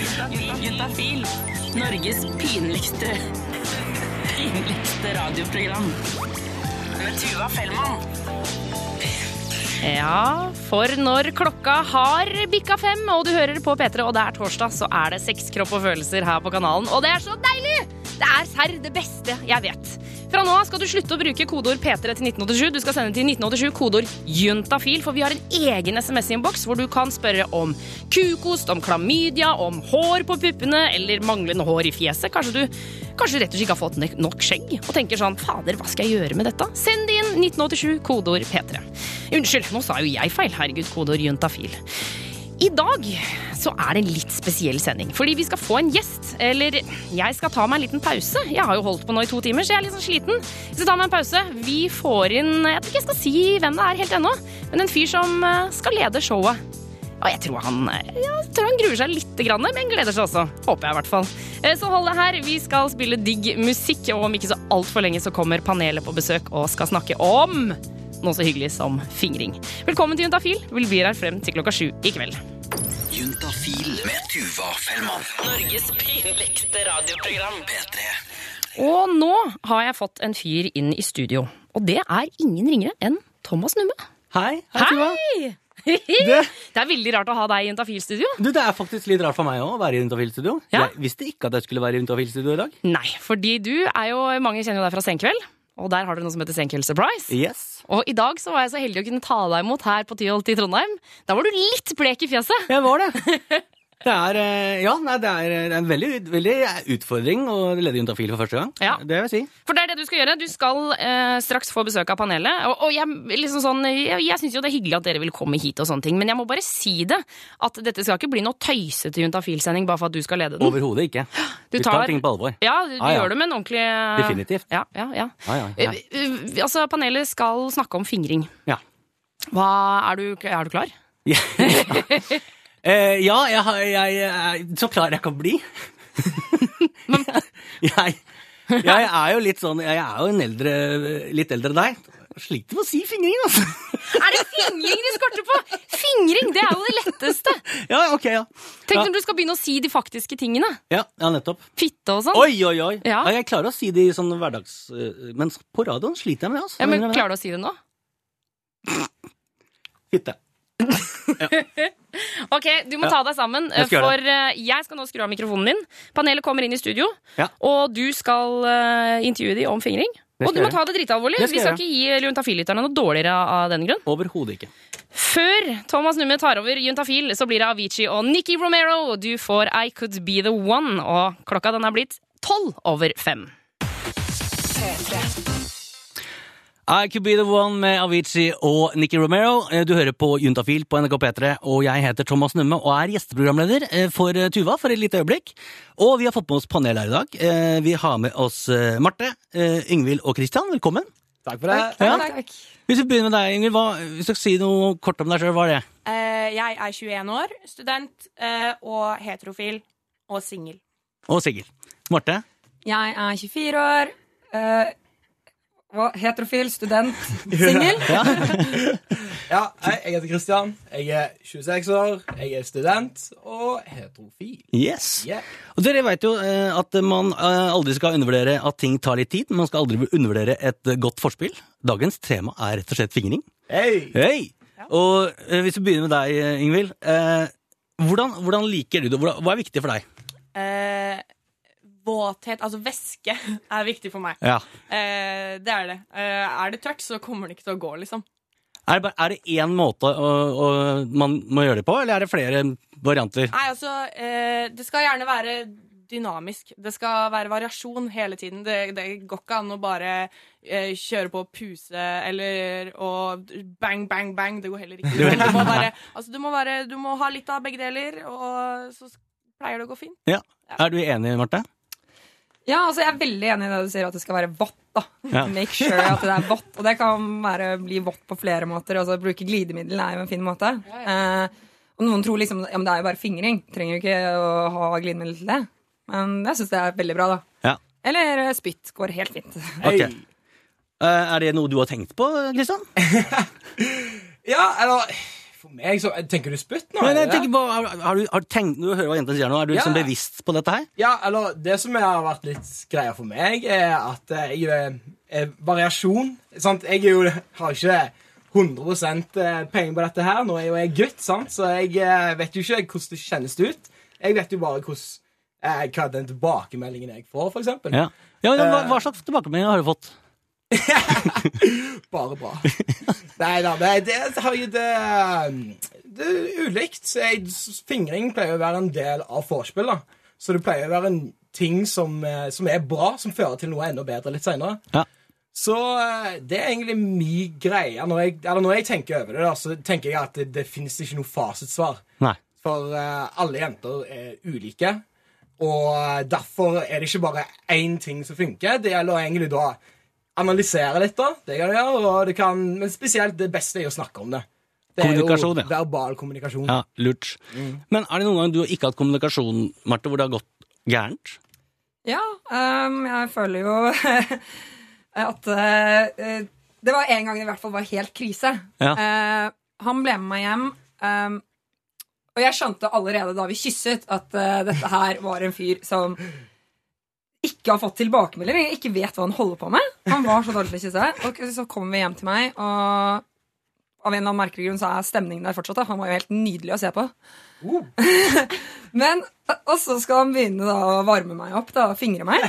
Juntafil. Norges pinligste pinligste radioprogram. Med Tuva Fellmann. Ja, for når klokka har bikka fem, og du hører på P3, og det er torsdag, så er det sex, kropp og følelser her på kanalen. Og det er så deilig! Det er serr det beste jeg vet. Fra nå av skal du slutte å bruke kodeord P3 til 1987. Du skal sende til 1987 kodeord juntafil, for vi har en egen SMS-innboks hvor du kan spørre om kukost, om klamydia, om hår på puppene eller manglende hår i fjeset. Kanskje du kanskje rett og slett ikke har fått nok skjegg og tenker sånn Fader, hva skal jeg gjøre med dette? Send inn 1987 kodeord P3. Unnskyld, nå sa jo jeg feil. Herregud, kodeord juntafil. I dag så er det en litt spesiell sending, fordi vi skal få en gjest. Eller jeg skal ta meg en liten pause. Jeg har jo holdt på nå i to timer, så jeg er litt sånn sliten. Så ta meg en pause. Vi får inn Jeg tror ikke jeg skal si hvem det er helt ennå, men en fyr som eh, skal lede showet. Og jeg tror han, eh, jeg tror han gruer seg litt, men gleder seg også. Håper jeg, i hvert fall. Eh, Så hold deg her. Vi skal spille digg musikk, og om ikke så altfor lenge så kommer panelet på besøk og skal snakke om noe så hyggelig som fingring. Velkommen til Juntafil. Vi blir her frem til klokka sju i kveld. Juntafil med Tuva Fellmann. Norges pinligste radioprogram. P3. Og nå har jeg fått en fyr inn i studio. Og det er ingen ringere enn Thomas Numme. Hei. Hei, Tuva. Hei! det er veldig rart å ha deg i Juntafil-studio. Du, Det er faktisk litt rart for meg òg å være i Juntafil-studio. Ja. Jeg visste ikke at jeg skulle være i Juntafil-studio i dag. Nei, fordi du er jo Mange kjenner jo deg fra Senkveld. Og der har dere noe som heter Senkveld Surprise. Yes. Og i dag så var jeg så heldig å kunne ta deg imot her på Tyholt i Trondheim. Da var du litt blek i fjeset. Jeg var det. Det er, eh, ja, nei, det er, det er en veldig, veldig utfordring å lede Juntafil for første gang. Ja. Det vil jeg si. For det er det du skal gjøre. Du skal eh, straks få besøk av panelet. Og, og jeg, liksom sånn, jeg, jeg syns jo det er hyggelig at dere vil komme hit, og sånne ting, men jeg må bare si det. At dette skal ikke bli noe tøysete Juntafil-sending bare for at du skal lede den. Overhodet ikke. Du Vi tar- tar ting på alvor. Ja, du Ja, ja. gjør det med en ordentlig eh, Definitivt. Ja, ja, ja. Ah, ja, ja. Eh, Altså, panelet skal snakke om fingring. Ja. Hva, er, du, er du klar? Ja, Eh, ja jeg, jeg, jeg, er så klar jeg kan bli. jeg, er jo litt sånn Jeg er jo en eldre, litt eldre enn deg. Sliter med å si fingring, altså. Er det fingring du skorter på?! Fingring, det er jo det letteste! Ja, ok, ja. Tenk Ja. når du skal begynne å si de faktiske tingene. Ja, ja nettopp. Fitte og sånn. Oi, oi, oi. Ja. Ja. jeg klarer å si det i sånn hverdags... øh, Men på radioen sliter jeg med det. altså. Ja, men. Klarer du å si det nå? Fitte. Ok, Du må Ja. ta deg sammen, Jeg for eh, jeg skal nå skru av mikrofonen din. Panelet kommer inn i studio, Ja. og du skal eh, intervjue dem om fingring. Og du må ta det dritalvorlig. Vi skal ikke gi Juntafil-lytterne noe dårligere av den grunn. Overhodet ikke. Før Thomas Numme tar over Juntafil, så blir det Avicii og Nikki Romero. Du får I Could Be The One, og klokka den er blitt tolv over fem. I Could Be The One med Avicii og Nicky Romero. Eh, Du hører på Juntafil på NRK P3, og jeg heter Thomas Numme og er gjesteprogramleder eh, for eh, Tuva for et lite øyeblikk. Og vi har fått med oss panel her i dag. Vi har med oss Marte, Yngvild og Kristian. Velkommen. Takk for det. Ja. Hvis vi begynner med deg, Yngvild, hva, hvis du skal si noe kort om deg sjøl, hva er det? Eh, jeg er 21 år, student eh, og heterofil og singel. Og singel. Marte? Jeg er 24 år. Hva- heterofil, student, singel. Ja, hei, jeg heter Kristian. Jeg er 26 år, jeg er student og heterofil. Yes. Yeah. Og dere vet jo eh, at man eh, aldri skal undervurdere at ting tar litt tid. men Man skal aldri undervurdere et godt forspill. Dagens tema er rett og slett fingring. Hei! Hei! Og eh, hvis vi begynner med deg, Ingvild. Eh, hvordan, hvordan liker du det? Hva er viktig for deg? Eh, våthet, altså væske, er viktig for meg. Ja. Eh, det er det. Eh, er det tørt, så kommer det ikke til å gå, liksom. Er det, bare, er det én måte å, å, man må gjøre det på, eller er det flere varianter? Nei, altså, eh, det skal gjerne være dynamisk. Det skal være variasjon hele tiden. Det, det går ikke an å bare eh, kjøre på og puse eller og bang, bang, bang. Det går heller ikke. Det Du må, bare, altså, du, må være, du må ha litt av begge deler, og så pleier det å gå fint. Ja. Er du enig, Marte? Ja, altså Jeg er veldig enig i det du sier, at det skal være vått. da Ja. Make sure at det er vått. Og det kan være, bli vått på flere måter. Altså Bruke glidemiddel er jo en fin måte. Eh, og noen tror liksom ja, men det er jo bare fingring. Trenger jo ikke å ha glidemiddel til det. Men jeg syns det er veldig bra, da. Ja. Eller eh, spytt går helt fint. Okay. Eh, er det noe du har tenkt på, Kristian? Ja, eller For meg, så Tenker du spytt nå? Nei, jeg det? tenker på, har, har du, har tenkt, du hører hva jenta sier nå, er du Ja. liksom bevisst på dette her? Ja, eller det som har vært litt greia for meg, er at eh, jeg er, er variasjon. Sant? Jeg jo, har ikke 100% penger på dette her. Nå er jo jeg gutt, sant? så jeg eh, vet jo ikke hvordan det kjennes ut. Jeg vet jo bare hvordan, eh, hva den tilbakemeldingen jeg får, for. Ja. ja men hva, Eh. hva slags tilbakemeldinger har du fått? Bare bra. Nei da, det, det har jo det Det er ulikt. Fingring pleier å være en del av vorspiel, da. Så det pleier å være en ting som, eh, som er bra, som fører til noe enda bedre litt seinere. Ja. Så eh, det er egentlig min greie. Når jeg, eller når jeg tenker over det, da, så tenker jeg at det, det finnes ikke noe fasitsvar. Nei. For uh, alle jenter er ulike. Og derfor er det ikke bare én ting som funker. Det gjelder egentlig da analysere litt, da. Det kan du gjøre, og det kan, men spesielt det beste er å snakke om det. Det er ja. jo verbal kommunikasjon. Ja, lurt. Men er det noen gang du har ikke hatt kommunikasjon, Marte, hvor det har gått gærent? Ja, um, jeg føler jo at uh, Det var en gang det i hvert fall var helt krise. Ja. Uh, han ble med meg hjem, Um, og jeg skjønte allerede da vi kysset, at uh, dette her var en fyr som ikke har fått tilbakemeldinger, ikke vet hva han holder på med. Han var så dårlig til å kysse. Og så kommer vi hjem til meg, og av en eller annen merkelig grunn så er stemningen der fortsatt. Da. Han var jo helt nydelig å se på. Men, Og så skal han begynne da å varme meg opp da, fingre meg.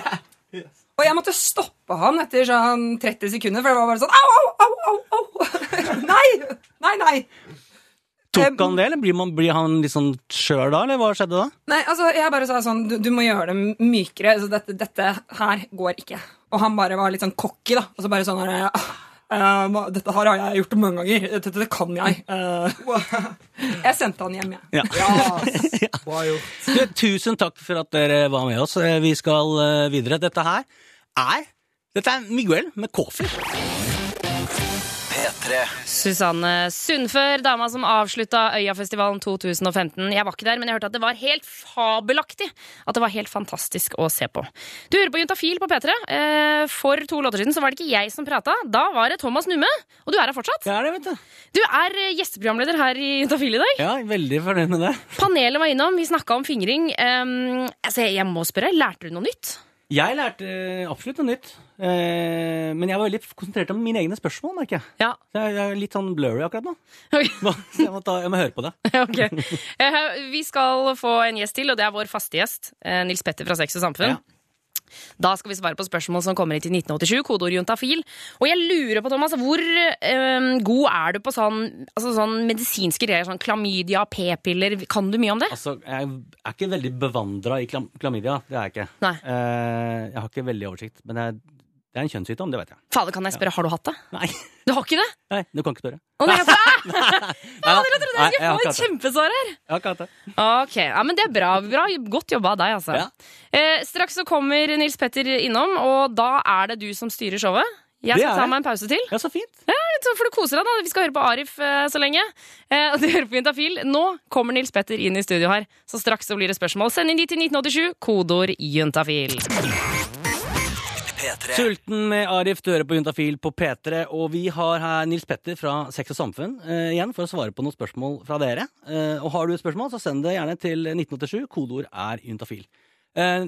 Og jeg måtte stoppe han etter sånn 30 sekunder, for det var bare sånn au, au, au, au, au. Nei! Nei, nei. Tok han det, eller blir, man, blir han litt sånn skjør da, eller hva skjedde da? Nei, altså, jeg bare sa sånn, du, du må gjøre det mykere. Så dette, dette her går ikke. Og han bare var litt sånn cocky, da. Og så bare sånn her, «Ah, uh, Dette her har jeg gjort mange ganger. Dette, dette kan jeg. Uh, jeg sendte han hjem, jeg. Ja. Ja, bra gjort. Du, tusen takk for at dere var med oss. Eh, Vi skal videre. Dette her er Dette er Miguel med Kåfer. P3 Susanne Sundfør, dama som avslutta Øyafestivalen 2015. Jeg var ikke der, men jeg hørte at det var helt fabelaktig. At det var helt fantastisk å se på. Du hører på Juntafil på P3. Eh, For to låter siden så var det ikke jeg som prata. Da var det Thomas Numme. Og du er her fortsatt. Jeg er det, vet du. Du er eh, gjesteprogramleder her i Juntafil i dag. Ja, veldig fornøyd med det. Panelet var innom, vi snakka om fingring. Um, altså, jeg må spørre, lærte du noe nytt? Jeg lærte absolutt noe nytt. Eh, men jeg var veldig konsentrert om mine egne spørsmål, merker jeg. Ja. Så jeg er litt sånn blurry akkurat nå. Okay. Så jeg må, ta, jeg må høre på det. Ok. Eh, Vi skal få en gjest til, og det er vår faste gjest. eh, Nils Petter fra Sex og Samfunn. Ja. Da skal vi svare på spørsmål som kommer hit til 1987, kodeord juntafil. Og jeg lurer på, Thomas, hvor eh, god er du på sånn, altså sånn medisinske greier? Sånn klamydia, p-piller. Kan du mye om det? Altså, jeg er ikke veldig bevandra i klam klamydia. Det er jeg ikke. Nei. Uh, jeg har ikke veldig oversikt. Men jeg, det er en kjønnssykdom, det vet jeg. Fader, kan jeg spørre, har du hatt det? Nei, Du har ikke det? nei du kan ikke spørre. Å nei, jeg, Nei jeg trodde jeg skulle få et kjempesvar her! Jeg har ikke hatt det. Ok, ja, men det er bra. bra. Godt jobba av deg, altså. Ja. Eh, straks så kommer Nils Petter innom, og da er det du som styrer showet. Jeg skal ta meg en pause til. Ja, så fint. Ja, Så får du kose deg, da. Vi skal høre på Arif eh, så lenge. Eh, og du hører på Juntafil. Nå kommer Nils Petter inn i studio her, så straks så blir det spørsmål. Send inn de til 1987, kodeord juntafil. P3 Sulten med Arif, du hører på Juntafil på P3, og vi har her Nils Petter fra Sex og Samfunn eh, igjen for å svare på noen spørsmål fra dere. Eh, og har du et spørsmål, så send det gjerne til 1987. Kodeord er juntafil. Eh,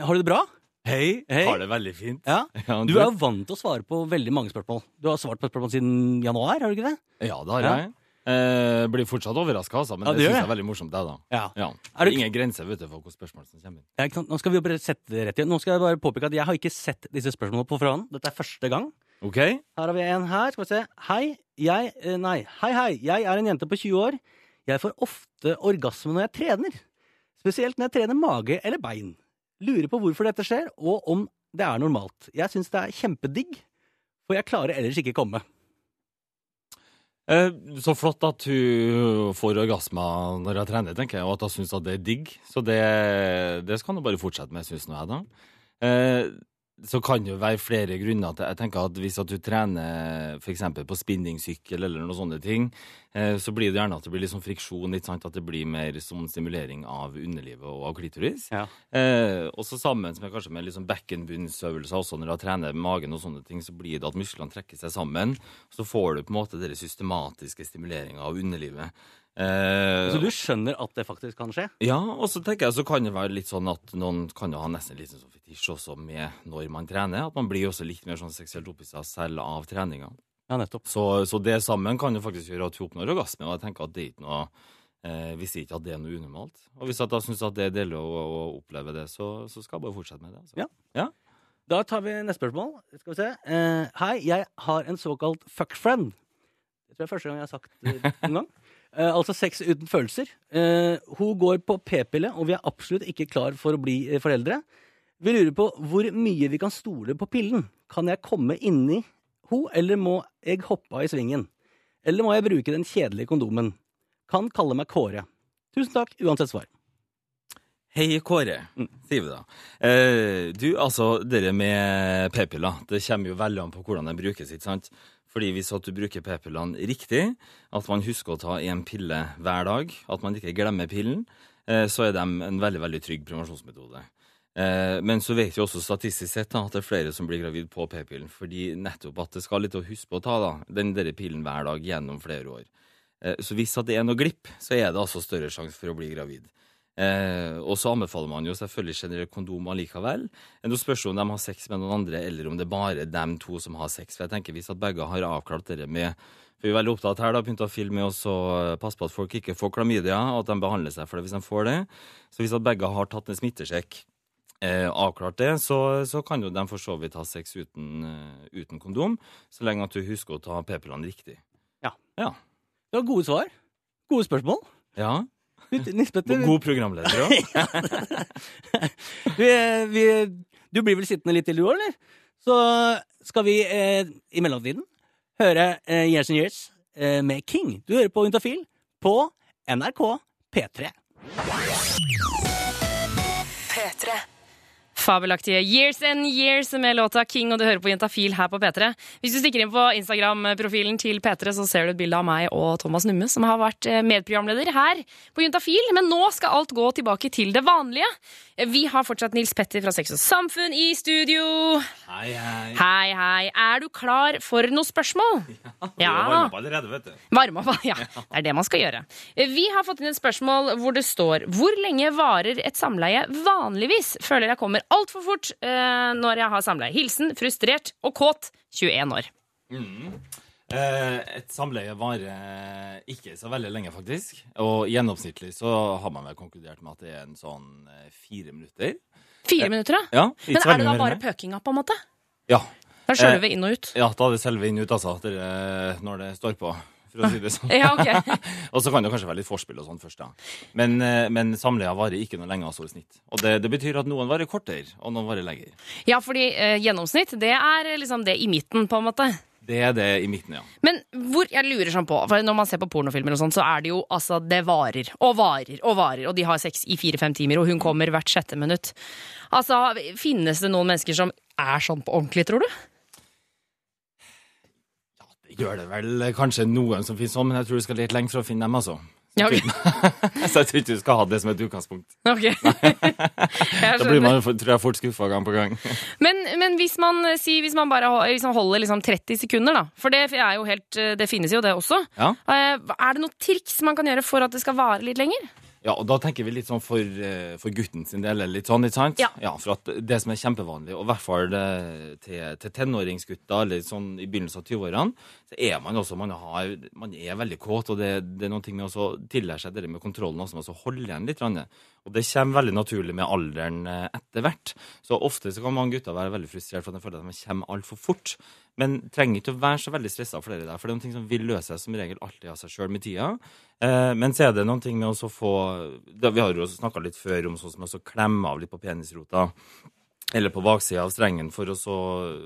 har du det bra? Hei, Hei. har det veldig fint. Ja. Du er jo vant til å svare på veldig mange spørsmål. Du har svart på et spørsmål siden januar, har du ikke det? Ja, det har Ja. Eh, blir fortsatt overraska, altså, men Ja, det det syns jeg er veldig morsomt. Det, da. Ja. Ja. Er det Ingen grenser vet du, for hvilke spørsmål som kommer inn. Sant? Nå skal vi bare sette det rett igjen. Nå skal jeg bare påpeke at jeg har ikke sett disse spørsmålene på forhånd. Dette er første gang. OK? Her har vi en her. Skal vi se. Hei, jeg eh, Nei. Hei, hei. Jeg er en jente på 20 år. Jeg får ofte orgasme når jeg trener. Spesielt når jeg trener mage eller bein. Lurer på hvorfor dette skjer, og om det er normalt. Jeg syns det er kjempedigg, for jeg klarer ellers ikke komme. Eh, så flott at hun får orgasme når hun trener, tenker jeg, og at hun syns det er digg. Så det, det skal hun bare fortsette med, syns nå jeg, da. Så kan det jo være flere grunner til Jeg tenker at Hvis at du trener f.eks. på spinningsykkel eller noen sånne ting, eh, så blir det gjerne at det blir litt sånn friksjon. Ikke sant? At det blir mer sånn stimulering av underlivet og av klitoris. Ja. Eh, også sammen med kanskje med litt sånn bekkenbunnsøvelser også når du trener magen og sånne ting, så blir det at musklene trekker seg sammen. Så får du på en måte den systematiske stimuleringa av underlivet. Eh, Så du skjønner at det faktisk kan skje? ja, og så tenker jeg så kan det være litt sånn at noen kan jo ha nesten litt sånn fetisj også med når man trener. At man blir også litt mer sånn seksuelt opphissa selv av treninga. Ja, nettopp. Så, så det sammen kan jo faktisk gjøre at du oppnår orgasme. Og jeg tenker at det er ikke noe eh, Vi sier ikke at det er noe unormalt. Og hvis jeg da syns at det er deilig å, å oppleve det, så, så skal jeg bare fortsette med det. Altså. Ja. Da tar vi neste spørsmål. Skal vi se. Eh, hei, jeg har en såkalt fuckfriend. Det tror jeg er første gang jeg har sagt det en gang. Eh, altså sex uten følelser. Eh, hun går på p-pille, og vi er absolutt ikke klar for å bli eh, foreldre. Vi lurer på hvor mye vi kan stole på pillen. Kan jeg komme inni ho, eller må jeg hoppe av i svingen? Eller må jeg bruke den kjedelige kondomen? Kan kalle meg Kåre. Tusen takk, uansett svar. Hei, Kåre, sier vi da. Eh, du, altså, det med p-piller, det kommer jo veldig an på hvordan den brukes, ikke sant? Fordi hvis at du bruker p-pillene riktig, at man husker å ta én pille hver dag, at man ikke glemmer pillen, eh, så er de en veldig, veldig trygg prevensjonsmetode. Eh, men så vet vi også statistisk sett at det er flere som blir gravid på p-pillen, fordi nettopp at det skal litt å huske på å ta da, den der pillen hver dag gjennom flere år. Eh, så hvis det er noe glipp, så er det altså større sjanse for å bli gravid. Eh, og så anbefaler man jo selvfølgelig generelt kondom allikevel. Nå spørs om de har sex med noen andre, eller om det er bare dem to som har sex. For jeg tenker Hvis at begge har avklart det med For vi er veldig opptatt her da, begynt å filme og så eh, passe på at folk ikke får klamydia, og at de behandler seg for det hvis de får det. Så hvis at begge har tatt en smittesjekk, eh, avklart det, så, så kan jo de for så vidt ha sex uten, eh, uten kondom, så lenge at du husker å ta p-pillene riktig. Ja. Ja. Det var gode svar. Gode spørsmål. ja. Du, Petter. God programleder òg. vi, vi, du blir vel sittende litt til, du òg, eller? Så skal vi eh, i mellomtiden høre eh, Years and Years eh, med King. Du hører på Juntafil på NRK P3. P3. Fabelaktige Years and Years med låta King, og du hører på Jentafil her på P3. Hvis du stikker inn på Instagram-profilen til P3, så ser du et bilde av meg og Thomas Numme, som har vært eh, medprogramleder her på Juntafil. Men nå skal alt gå tilbake til det vanlige. Vi har fortsatt Nils Petter fra Sex og Samfunn i studio. Hei, hei. Hei, hei. Er du klar for noen spørsmål? Du har varmet opp allerede, vet du. Varme opp, ja. Det er det man skal gjøre. Vi har fått inn et spørsmål hvor det står Hvor lenge varer et samleie vanligvis? Føler jeg kommer altfor fort eh, når jeg har samleie. Hilsen frustrert og kåt 21 år. Eh, et samleie varer ikke så veldig lenge, faktisk. Og gjennomsnittlig så har man vel konkludert med at det er en sånn eh, fire minutter. Fire minutter, da? Ja, Men er det da bare pøkinga, på en måte? Ja. Da skjøler vi inn og ut. ja, da er det selve inn ut, altså. Er, når det står på, for å si det sånn. Ja, ok. og så kan det kanskje være litt forspill og sånn først, da. Men, eh, men samleia varer ikke noe lenger, altså i snitt. Og det, det betyr at noen varer kortere, og noen varer lenger. Ja, fordi eh, gjennomsnitt, det er liksom det i midten, på en måte. Det er det i midten, ja. Men hvor, jeg lurer sånn på, for når man ser på pornofilmer og sånn, så er det jo altså, det varer og varer og varer, og de har sex i fire-fem timer, og hun kommer hvert sjette minutt. Altså, finnes det noen mennesker som er sånn på ordentlig, tror du? Gjør det vel kanskje noen som finnes sånn, men jeg tror du skal lete lenge for å finne dem, altså. Ja, okay. Så jeg tror ikke du skal ha det som et utgangspunkt. Ok. Da blir man, tror jeg, fort skuffa gang på gang. Men, men hvis man si, hvis man bare hvis man holder liksom 30 sekunder, da, for det er jo helt eh, Det finnes jo det også. Ja. Eh, Er det noen triks man kan gjøre for at det skal vare litt lenger? Ja, og da tenker vi litt sånn for, eh, for gutten sin del, eller litt sånn, ikke sant? Ja. for at det som er kjempevanlig, og i hvert fall til, til tenåringsgutter, eller sånn i begynnelsen av 20-årene, så er man også, man, har, man er veldig kåt, og det, det er ting med å tillære seg det med kontrollen også, med å holde igjen litt. Og det kommer veldig naturlig med alderen eh, etter hvert. Så ofte så kan mange gutter være veldig frustrert for at de føler at de kommer altfor fort. Men trenger ikke å være så veldig stressa for det der, for det er noen ting som vil løse seg som regel alltid av seg sjøl med tida. Eh, men så er det noen ting med å få Vi har jo snakka litt før om sånn som å klemme av litt på penisrota. Eller på baksida av strengen for å så,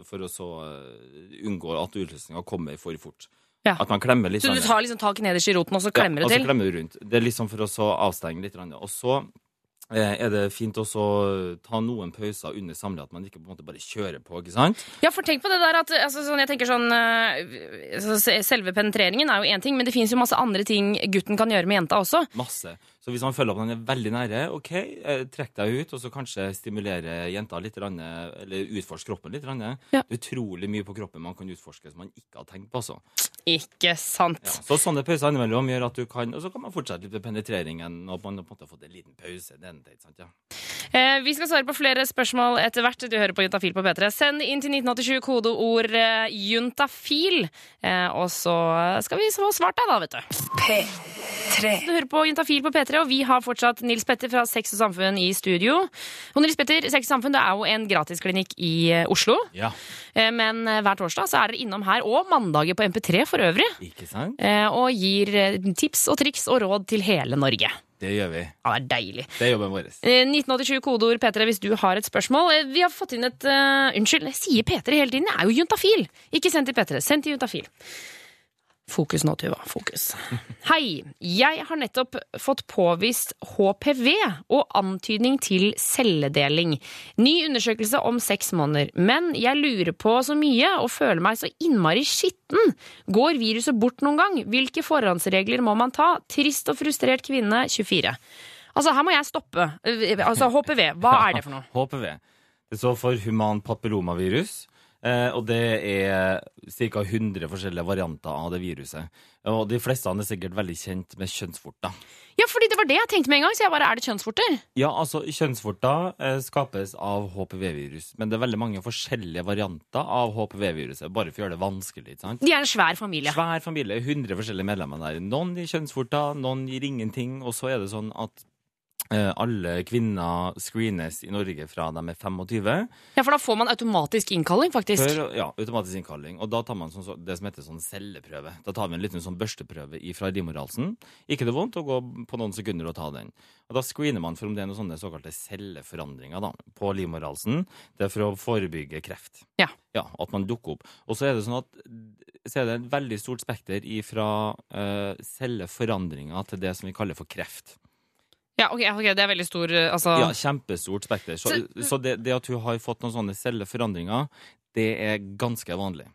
for å så eh, unngå at utløsninga kommer for fort. Ja. At man klemmer litt. Så du sånn- tar liksom tak nederst i roten, og så klemmer ja, du og så klemmer du rundt. Det er liksom for å så avstenge litt. Og så er det fint også å ta noen pauser under samlet, at man ikke på en måte bare kjører på. ikke sant? Ja, for tenk på det der at altså, sånn, jeg tenker sånn eh, altså, se- Selve penetreringen er jo én ting, men det fins jo masse andre ting gutten kan gjøre med jenta også. Masse. Så hvis han føler at han er veldig nære, OK, eh, trekk deg ut, og så kanskje stimulere jenta litt, eller utforske kroppen litt. grann. Ja. Det er utrolig mye på kroppen man kan utforske som man ikke har tenkt på. altså. Ikke sant. Ja. Så sånne pauser innimellom gjør at du kan Og så kan man fortsette litt med penetreringen, og man på en måte har fått en liten pause. Det er en sant, ja. Eh, vi skal svare på flere spørsmål etter hvert. Du hører på Juntafil på P3. Send inn til 1987 kodeord eh, juntafil. Eh, og så skal vi få svart deg, da, vet du. Du hører på Juntafil på P3, og vi har fortsatt Nils Petter fra Sex og Samfunn i studio. Og Nils Petter, Sex og Samfunn det er jo en gratisklinikk i eh, Oslo. Ja, Eh, men eh, hver torsdag så er dere innom her, og mandager på MP3 for øvrig. ikke sant? eh, Og gir tips og triks og råd til hele Norge. Det gjør vi. Ja, det er deilig. Det er jobben vår. Eh, 1987 kodeord P3 hvis du har et spørsmål. Vi har fått inn et uh, Unnskyld, jeg sier P3 hele tiden. Jeg er jo juntafil. Ikke send til P3, send til juntafil. Fokus nå, Tuva. Fokus. Hei. Jeg har nettopp fått påvist HPV og antydning til celledeling. Ny undersøkelse om seks måneder. Men jeg lurer på så mye og føler meg så innmari skitten. Går viruset bort noen gang? Hvilke forhåndsregler må man ta? Trist og frustrert kvinne 24. Altså, her må jeg stoppe. Eh, Altså, HPV, hva er det for noe? HPV. Det står for human papillomavirus. Eh, og det er ca. 100 forskjellige varianter av det viruset. Og de fleste er sikkert veldig kjent med kjønnsvorter. Ja, fordi det var det jeg tenkte med en gang. Så jeg bare, er det kjønnsvorter? Ja, altså, kjønnsvorter eh, skapes av HPV-virus, men det er veldig mange forskjellige varianter av HPV-viruset, bare for å gjøre det vanskelig. ikke sant? De er en svær familie. Svær familie, 100 forskjellige medlemmer der. Noen gir kjønnsvorter, noen gir ingenting, og så er det sånn at alle kvinner screenes i Norge fra de er 25. Ja, For da får man automatisk innkalling, faktisk. Før, ja, automatisk innkalling. Og da tar man sånn, det som heter sånn celleprøve. Da tar vi en liten sånn børsteprøve fra livmorhalsen. Ikke det vondt å gå på noen sekunder og ta den. Og da screener man for om det er noen sånne såkalte celleforandringer da, på livmorhalsen. Det er for å forebygge kreft. Ja. Ja, At man dukker opp. Og så er det sånn at så er det et veldig stort spekter fra uh, celleforandringer til det som vi kaller for kreft. Ja, ok, ok, Det er veldig stor eh, altså... Ja, kjempestort spekter. Så, så det, det at hun har fått noen sånne celleforandringer, det er ganske vanlig.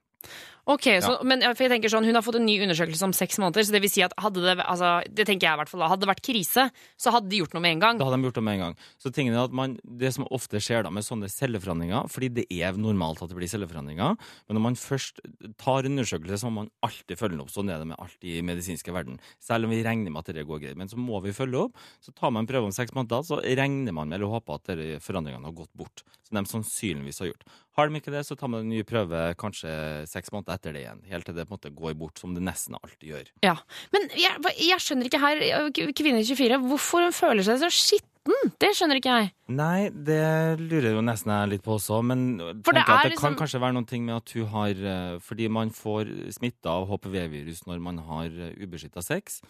Ok, så, men for jeg tenker sånn, Hun har fått en ny undersøkelse om seks måneder. så Det vil si at hadde det, altså, det tenker jeg i hvert fall hadde det vært krise, så hadde de gjort noe med en gang. Da hadde de gjort noe med en gang. Så tingen er at man, Det som ofte skjer da med sånne celleforandringer, fordi det er normalt at det blir celleforandringer, men når man først tar en undersøkelse, så må man alltid følge den opp. Sånn er det med alt i medisinske verden. Selv om vi regner med at det går greit. Men så må vi følge opp. Så tar man prøve om seks måneder, så regner man med eller håper at forandringene har gått bort. Som de sannsynligvis har gjort. Har de ikke det, så tar man en ny prøve kanskje seks måneder etter det igjen. Helt til det på en måte går bort, som det nesten alltid gjør. Ja, Men jeg, jeg skjønner ikke her, eh, kvinne 24, hvorfor hun føler seg så skitten. Det skjønner ikke jeg. Nei, det lurer jo nesten jeg litt på også, men For det at det liksom- kan kanskje være noen ting med at hun har eh, Fordi man får smitte av HPV-virus når man har ubeskytta sex.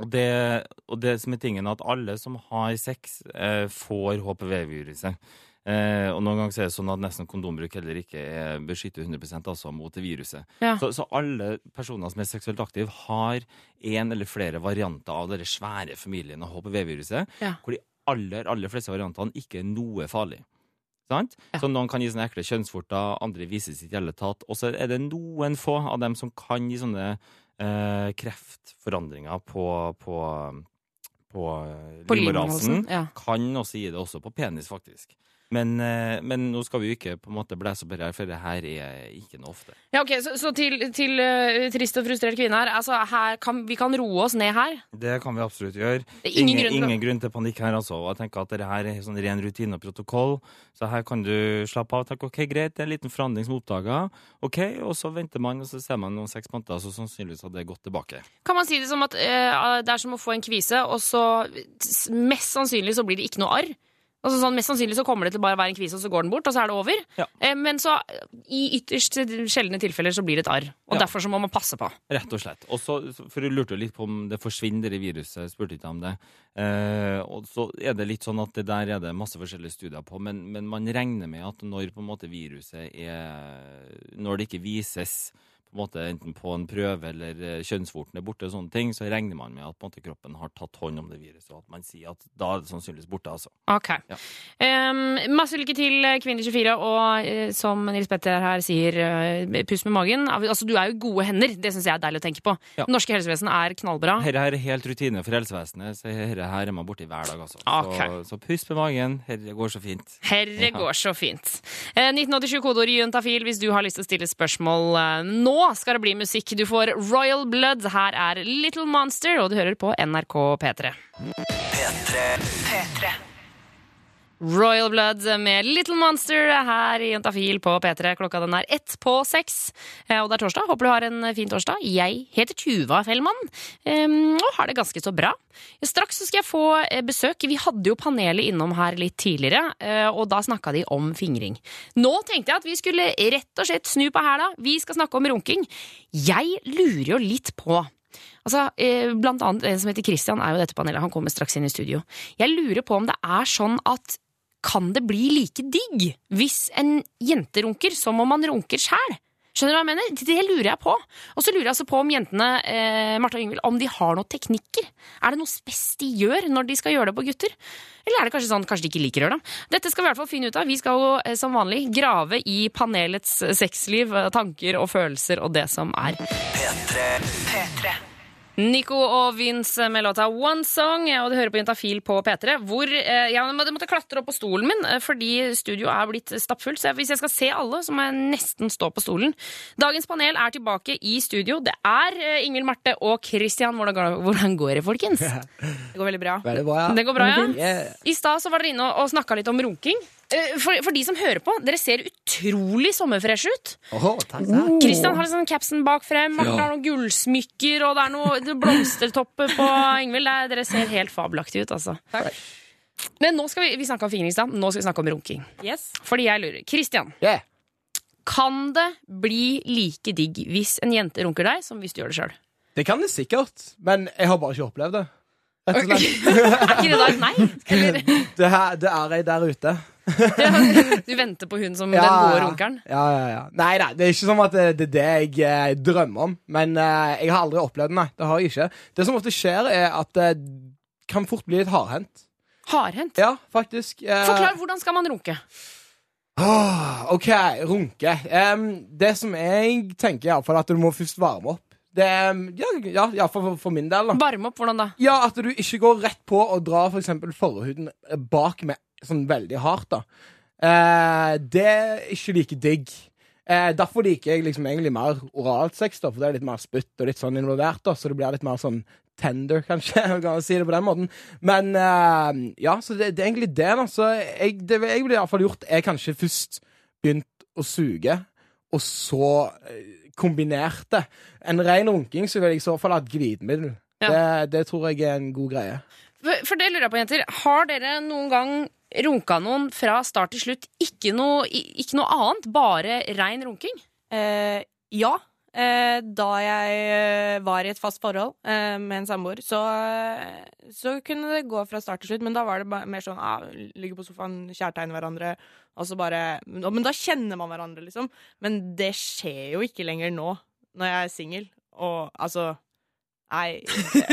Og det, og det som er tingen at alle som har sex, eh, får HPV-viruset. Eh, og noen ganger så er det sånn at nesten kondombruk heller ikke er beskyttet 100 altså mot det viruset. Ja. Så, så alle personer som er seksuelt aktive, har en eller flere varianter av den svære familien av HPV-viruset, Ja. hvor de aller, aller fleste variantene ikke er noe farlig. Sant? Så noen kan gi sånne ekle kjønnsvorter, andre viser sitt i tatt. Og så er det noen få av dem som kan gi sånne eh, kreftforandringer på, på, på, eh, På livmorhalsen, ja. Kan også gi det også på penis, faktisk. Men, eh, men nå skal vi jo ikke på en måte blæse opp det her, for det her er ikke noe ofte. Ja, ok, Så, så til, til uh, trist og frustrert kvinne her. Altså, her kan, vi kan roe oss ned her. Det kan vi absolutt gjøre. Det er ingen ingen, grunn til ingen grunn til panikk her, altså. Jeg tenker at dette her er sånn ren rutine og protokoll. Så her kan du slappe av og tenke ok, greit, det er en liten forandring som er oppdaga. Ok, og så venter man, og så ser man noen seks måneder, så sannsynligvis har det gått tilbake. Kan man si det som at uh, det er som å få en kvise, og så mest sannsynlig så blir det ikke noe arr? Altså sånn, Mest sannsynlig så kommer det til bare å være en kvise, og så går den bort, og så er det over. Ja. Eh, men så i ytterst sjeldne tilfeller så blir det et arr. Og Ja. derfor så må man passe på. Rett og slett. Og så, for du lurte jo litt på om det forsvinner, det viruset. Jeg spurte ikke om det. Eh, og så er det litt sånn at det der er det masse forskjellige studier på, men, men man regner med at når på en måte viruset er Når det ikke vises på en måte enten på en prøve eller eh, kjønnsvorten er borte, og sånne ting, så regner man med at måte, kroppen har tatt hånd om det viruset, og at man sier at da er det sannsynligvis borte. altså. Ok. Ja. Um, masse lykke til, Kvinne24, og eh, som Nils Petter her sier, puss pust med magen. Altså, du er jo gode hender, det syns jeg er deilig å tenke på. Ja. Det norske helsevesenet er knallbra. Dette er helt rutine for helsevesenet, så dette her er man borti hver dag. altså. Ok. Så, så pust med magen, herre går så fint. Herre Ja. går så fint. Eh, 1987 kodeord i Juntafil hvis du har lyst til å stille spørsmål eh, skal det bli musikk. Du får Royal Blood. Her er Little Monster, og du hører på NRK P3. P3. Royal Blood med Little Monster her i Jentafil på P3. Klokka den er ett på seks. Eh, Og det er torsdag. Håper du har en fin torsdag. Jeg heter Tuva Fellmann og har det ganske så bra. Straks skal jeg få eh, besøk. Vi hadde jo panelet innom her litt tidligere, eh, og da snakka de om fingring. Nå tenkte jeg at vi skulle rett og slett snu på hæla. Vi skal snakke om runking. Jeg lurer jo litt på Altså, eh, Blant annet en som heter Christian, er jo dette panelet. Han kommer straks inn i studio. Jeg lurer på om det er sånn at kan det bli like digg hvis en jente runker som om man runker sjæl? Skjønner du hva jeg mener? Det lurer jeg på. Og så lurer jeg altså på om jentene eh, Martha og Yngvild, om de har noen teknikker. Er det noe spes de gjør når de skal gjøre det på gutter? Eller er det kanskje sånn kanskje de ikke liker å gjøre det? Dette skal vi i hvert fall finne ut av. Vi skal jo eh, som vanlig grave i panelets sexliv, eh, tanker og følelser og det som er. Nico og Vince med låta One Song, og du hører på Juntafil på P3, hvor eh, jeg måtte klatre opp på stolen min eh, fordi studio er blitt stappfullt. Så hvis jeg skal se alle, så må jeg nesten stå på stolen. Dagens panel er tilbake i studio. Det er eh, Ingvild Marte og Christian. Hvordan går, det, folkens? Det går veldig bra. Veldig bra, ja. Det går bra, ja? I stad var dere inne og, og snakka litt om runking. Eh, For, for de som hører på, dere ser utrolig sommerfreshe ut. Oh, takk, takk. Kristian har liksom capsen bak frem, Martha har noen gullsmykker, og det er noe er blomstertopper på Ingvild. Er- Dere ser helt fabelaktige ut, altså. Men nå skal vi, vi snakke om fingring nå skal vi snakke om runking. Yes. Fordi jeg lurer. Kristian, Yeah. kan det bli like digg hvis en jente runker deg, som hvis du gjør det sjøl? Det kan det sikkert, men jeg har bare ikke opplevd det. Rett og slett. Er ikke det da et nei? Eller Det, her, det er ei der ute. du venter på hun som den gode runkeren? Ja, ja, ja. Nei nei, det er ikke som at det, det er det jeg eh, drømmer om. Men eh, jeg har aldri opplevd det, nei. Det har jeg ikke. Det som ofte skjer, er at det kan fort bli litt hardhendt. Hardhendt? Ja, faktisk. Eh, Forklar, hvordan skal man runke? OK, runke. Um, det som jeg tenker, er at du må først varme opp. Det, ja, ja, ja for, for, for min del, da. Varme opp, hvordan da? Ja, at du ikke går rett på og drar for eksempel forhuden bak med sånn veldig hardt, da. Eh, det er ikke like digg. Eh, derfor liker jeg liksom egentlig mer oralt sex, da, for det er litt mer spytt og litt sånn involvert, da, så det blir litt mer sånn tender, kanskje, kan man si det på den måten. Men eh, ja, så det, det er egentlig det, da. Så jeg, det jeg ville iallfall gjort, er kanskje først begynt å suge, og så eh, kombinert det. En ren runking så vil jeg i så fall ha et glidemiddel. Ja. Det, det tror jeg er en god greie. For det lurer jeg på, jenter. Har dere noen gang runka noen fra start til slutt? Ikke noe, ikke noe annet? Bare rein runking? Eh, ja. Eh, da jeg eh, var i et fast forhold eh, med en samboer, så, eh, så kunne det gå fra start til slutt. Men da var det mer sånn ah, ligge på sofaen, kjærtegne hverandre. Og så bare, men da kjenner man hverandre, liksom. Men det skjer jo ikke lenger nå, når jeg er singel. Og altså Nei,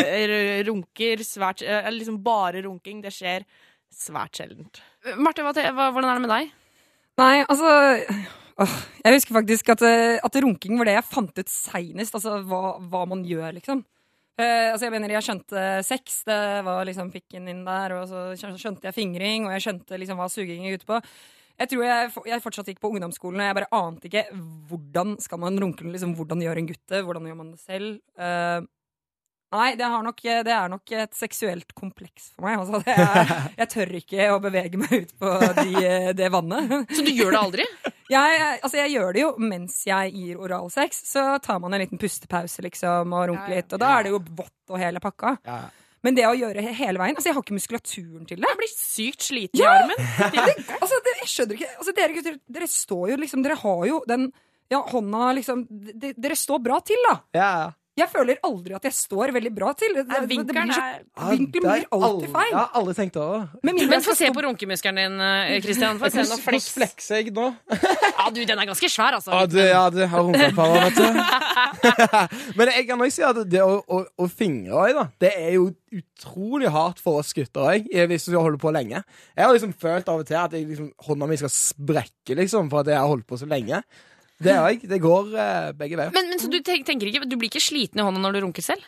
runker svært eh, Liksom bare runking. Det skjer svært sjeldent. Marte, hva, hva, hvordan er det med deg? Nei, altså åh, Jeg husker faktisk at, eh, at runking var det jeg fant ut seinest. Altså hva, hva man gjør, liksom. Eh, altså jeg mener, jeg skjønte sex, det var liksom pikken inn der, og så skjønte jeg fingring, og jeg skjønte liksom hva suging gikk ut på. Jeg tror jeg, jeg fortsatt gikk på ungdomsskolen, og jeg bare ante ikke hvordan skal man runke, liksom, hvordan gjør en gutt det, hvordan gjør man det selv. Eh, nei, det, har nok, det er nok et seksuelt kompleks for meg. Altså. Det er, jeg tør ikke å bevege meg ut på de, det vannet. Så du gjør det aldri? Jeg, altså jeg gjør det jo mens jeg gir oralsex. Så tar man en liten pustepause liksom, og runker litt. Og da er det jo vått og hele pakka. Ja. Men det å gjøre he- hele veien Altså, jeg har ikke muskulaturen til det. Jeg blir sykt sliten Ja! i armen. Altså, det, jeg skjønner ikke altså, Dere gutter, dere står jo liksom Dere har jo den ja, hånda liksom de, Dere står bra til, da. Ja, ja. Jeg føler aldri at jeg står veldig bra til. Nei, vinkelen blir så, er vinkelen blir alltid feil. Ja, alle tenkte også. Men, Men få se på runkemuskelen din, eh, Christian. Få se noe flekser jeg nå? Ja, du, den er ganske svær, altså. Ja, det, ja, det har runkepara, vet du. Men jeg kan også si at det å, å, å fingre òg, da, det er jo utrolig hardt for oss gutter òg, hvis vi holder på lenge. Jeg har liksom følt av og til at jeg, liksom, hånda mi skal sprekke, liksom, for at jeg har holdt på så lenge. Det òg. Det går eh, begge veier. Men, men så du tenk- tenker ikke, du blir ikke sliten i hånda når du runker selv?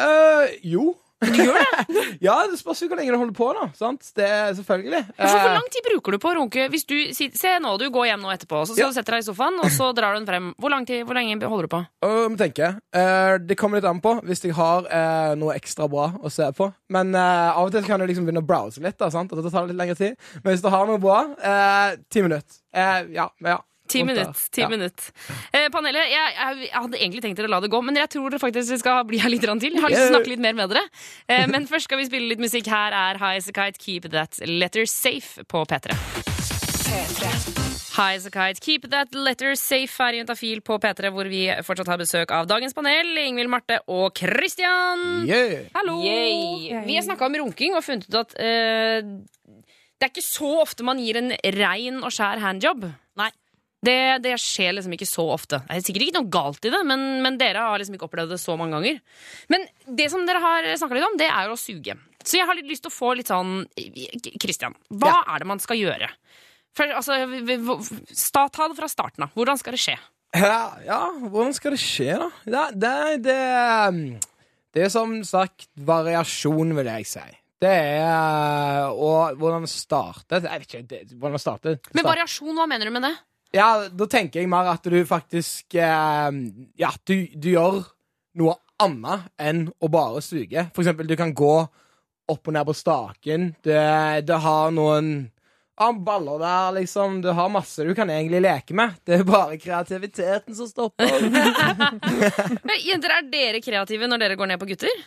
Eh, jo. Du gjør det? ja, det spørs jo hvor lenge du holder på, nå. Sant? Det er selvfølgelig. Hvor Eh, lang tid bruker du på å runke? Hvis du, si- se nå, du går hjem nå etterpå, så, så Ja. setter deg i sofaen, og så drar du den frem. Hvor, lang tid, hvor lenge holder du på? Og tenker tenke. Eh, det kommer litt an på hvis jeg har eh, noe ekstra bra å se på. Men eh, av og til så kan du liksom begynne å browse litt, da, sant? og det tar litt lengre tid. Men hvis du har noe bra, eh, ti minutter. Eh, ja, ja. Ti minutter. Ti Ja. minutter. Eh, panelet, jeg, jeg, hadde egentlig tenkt dere å la det gå, men jeg tror dere faktisk skal bli her litt grann til. Jeg har lyst til å snakke litt mer med dere. Eh, men først skal vi spille litt musikk. Her er High As A Kite, Keep That Letter Safe på P3. High As A Kite, Keep That Letter Safe her i Juntafil på P3, hvor vi fortsatt har besøk av dagens panel, Ingvild Marte og Christian. Yeah. Hallo! Yay. Vi har snakka om runking og funnet ut at uh, det er ikke så ofte man gir en rein og skjær handjob. Det, det skjer liksom ikke så ofte. Det er sikkert ikke noe galt i det, men, men dere har liksom ikke opplevd det så mange ganger. Men det som dere har snakka litt om, det er jo å suge. Så jeg har litt lyst til å få litt sånn Christian, hva er det man skal gjøre? For, altså, sta- ta det fra starten av. Hvordan skal det skje? Ja, ja, hvordan skal det skje, da? Det, det, det, det er som sagt variasjon, vil jeg si. Det er Og hvordan starte Jeg vet ikke hvordan starte. Men variasjon, hva mener du med det? Ja, da tenker jeg mer at du faktisk eh, Ja, du, du gjør noe annet enn å bare suge. For eksempel, du kan gå opp og ned på staken. Du, du har noen ja, baller der, liksom. Du har masse du kan egentlig leke med. Det er bare kreativiteten som stopper. Men, Jenter, er dere kreative når dere går ned på gutter?